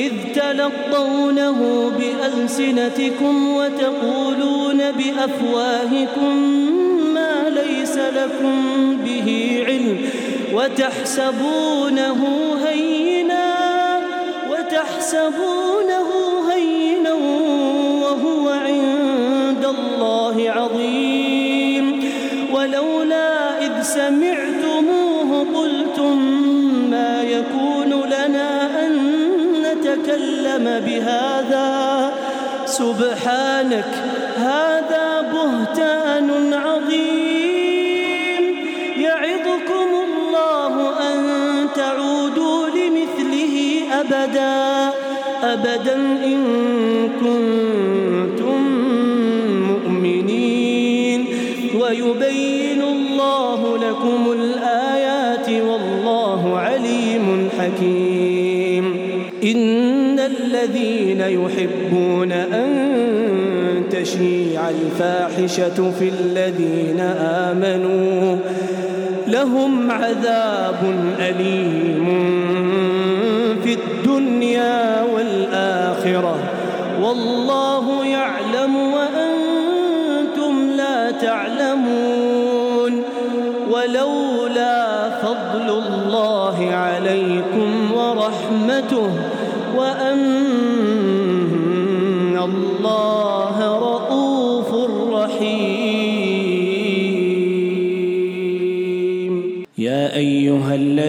إذ تلقونه بألسنتكم وتقولون بأفواهكم ما ليس لكم به علم وتحسبونه هينا وتحسبونه سبحانك هذا بهتان عظيم. يعظكم الله أن تعودوا لمثله أبدا أبدا إن كنتم مؤمنين. ويبين الله لكم الآيات والله عليم حكيم. إن الذين يحبون الفاحشة في الذين آمنوا. لهم عذاب أليم في الدنيا والآخرة. والله يعلم وأنتم لا تعلمون. ولولا فضل الله عليكم ورحمته وأن الله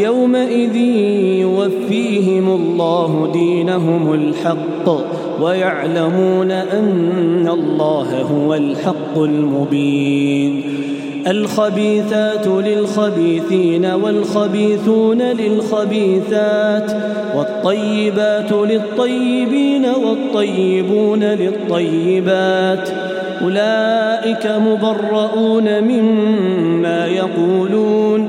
يومئذ يوفيهم الله دينهم الحق ويعلمون أن الله هو الحق المبين. الخبيثات للخبيثين والخبيثون للخبيثات والطيبات للطيبين والطيبون للطيبات. أولئك مبرؤون مما يقولون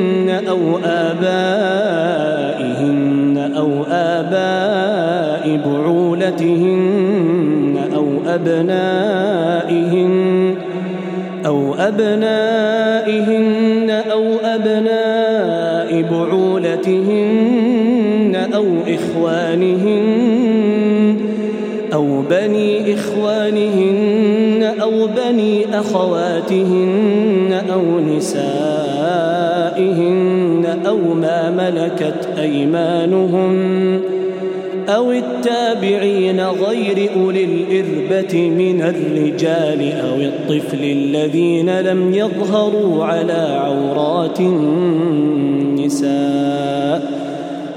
أو آبائهن أو آباء بعولتهن أو أبنائهن أو أبنائهن أو أبناء بعولتهن أو إخوانهن أو بني إخوانهن أو بني أخواتهن أو نسائهن ملكت أيمانهن أو التابعين غير أولي الإربة من الرجال أو الطفل الذين لم يظهروا على عورات النساء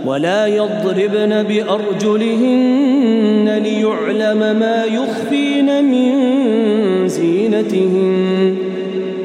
ولا يضربن بأرجلهن ليعلم ما يخفين من زينتهن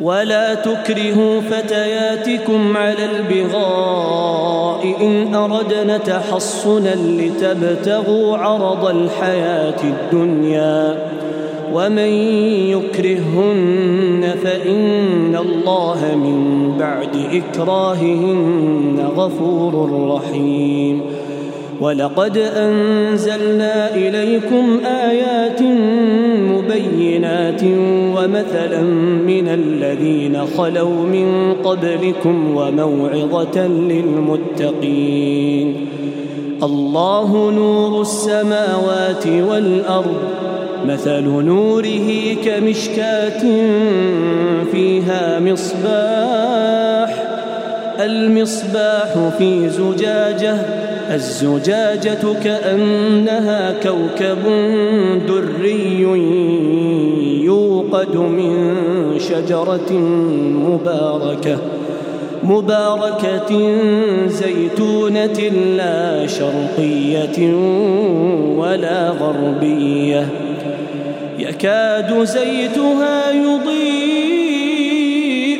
ولا تكرهوا فتياتكم على البغاء إن أردنا تحصنا لتبتغوا عرض الحياة الدنيا ومن يكرهن فإن الله من بعد إكراههن غفور رحيم ولقد أنزلنا إليكم آيات مبينات ومثلا من الذين خلوا من قبلكم وموعظة للمتقين. الله نور السماوات والأرض مثل نوره كمشكاة فيها مصباح المصباح في زجاجة الزجاجة كأنها كوكب دري يوقد من شجرة مباركة مباركة زيتونة لا شرقية ولا غربية. يكاد زيتها يضيء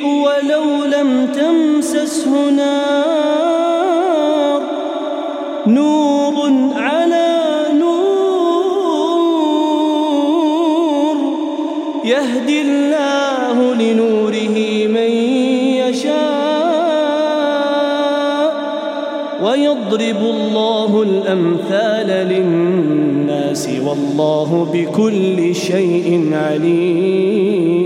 ولو لم تمسسه نار نور على نور. يهدي الله لنوره من يشاء ويضرب الله الأمثال للناس والله بكل شيء عليم.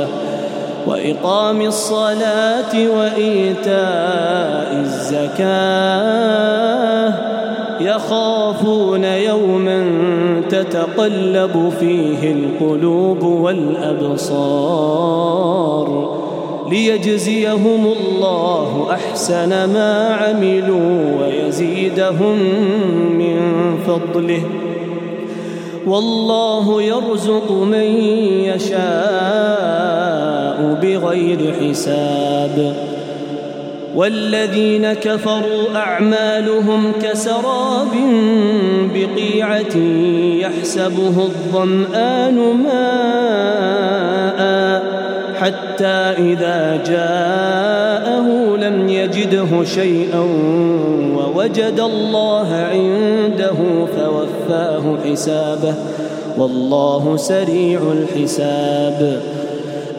وإقام الصلاة وإيتاء الزكاة. يخافون يوما تتقلب فيه القلوب والأبصار. ليجزيهم الله أحسن ما عملوا ويزيدهم من فضله. والله يرزق من يشاء. بغير حساب. والذين كفروا اعمالهم كسراب بقيعه يحسبه الظمان ماء حتى اذا جاءه لم يجده شيئا ووجد الله عنده فوفاه حسابه والله سريع الحساب.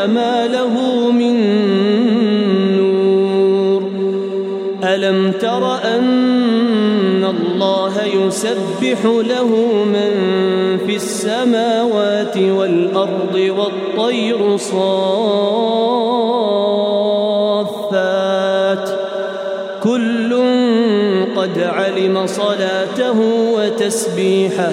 فما له من نور. ألم تر أن الله يسبح له من في السماوات والأرض والطير صافات؟ كل قد علم صلاته وتسبيحه.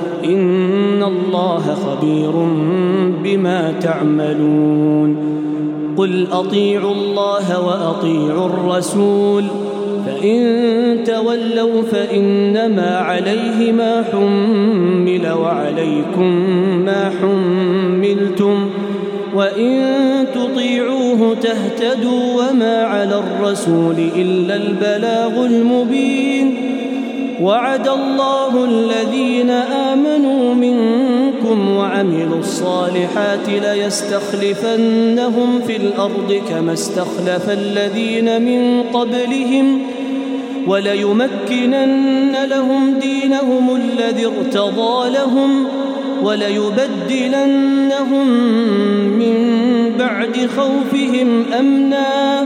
إن الله خبير بما تعملون. قل أطيعوا الله وأطيعوا الرسول فإن تولوا فإنما عليه ما حمل وعليكم ما حملتم وإن تطيعوه تهتدوا وما على الرسول إلا البلاغ المبين. وعد الله الذين منكم منكم وعملوا الصالحات ليستخلفنهم في الأرض كما استخلف الذين من قبلهم وليمكنن لهم دينهم الذي ارتضى لهم وليبدلنهم من بعد خوفهم أمنا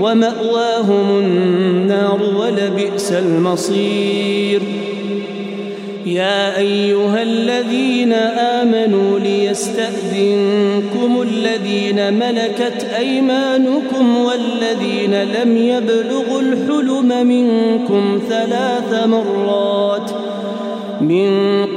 ومأواهم النار ولبئس المصير. يا أيها الذين آمنوا ليستأذنكم الذين ملكت أيمانكم والذين لم يبلغوا الحلم منكم ثلاث مرات. من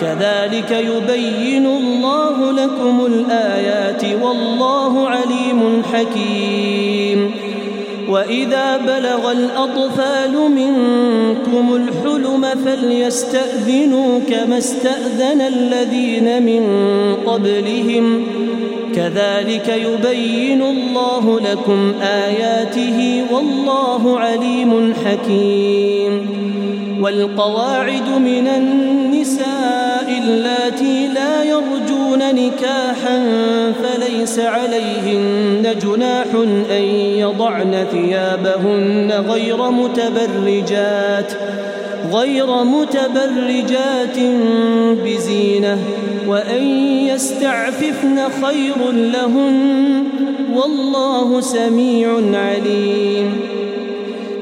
كذلك يبين الله لكم الآيات والله عليم حكيم. وإذا بلغ الأطفال منكم الحلم فليستأذنوا كما استأذن الذين من قبلهم. كذلك يبين الله لكم آياته والله عليم حكيم. والقواعد من النساء نكاحا فليس عليهن جناح أن يضعن ثيابهن غير متبرجات غير متبرجات بزينة وأن يستعففن خير لهن والله سميع عليم.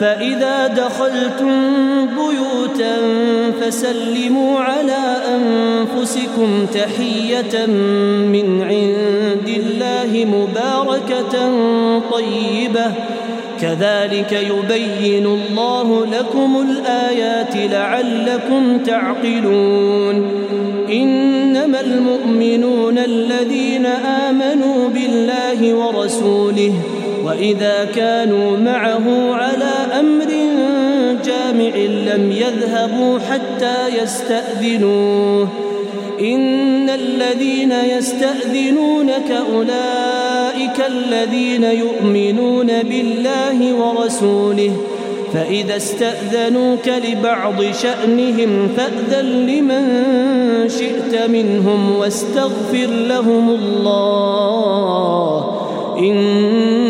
فإذا دخلتم بيوتا فسلموا على أنفسكم تحية من عند الله مباركة طيبة. كذلك يبين الله لكم الآيات لعلكم تعقلون. إنما المؤمنون الذين آمنوا بالله ورسوله وإذا كانوا معه على أمر جامع لم يذهبوا حتى يستأذنوه. إن الذين يستأذنونك أولئك الذين يؤمنون بالله ورسوله فإذا استأذنوك لبعض شأنهم فأذن لمن شئت منهم واستغفر لهم الله. إن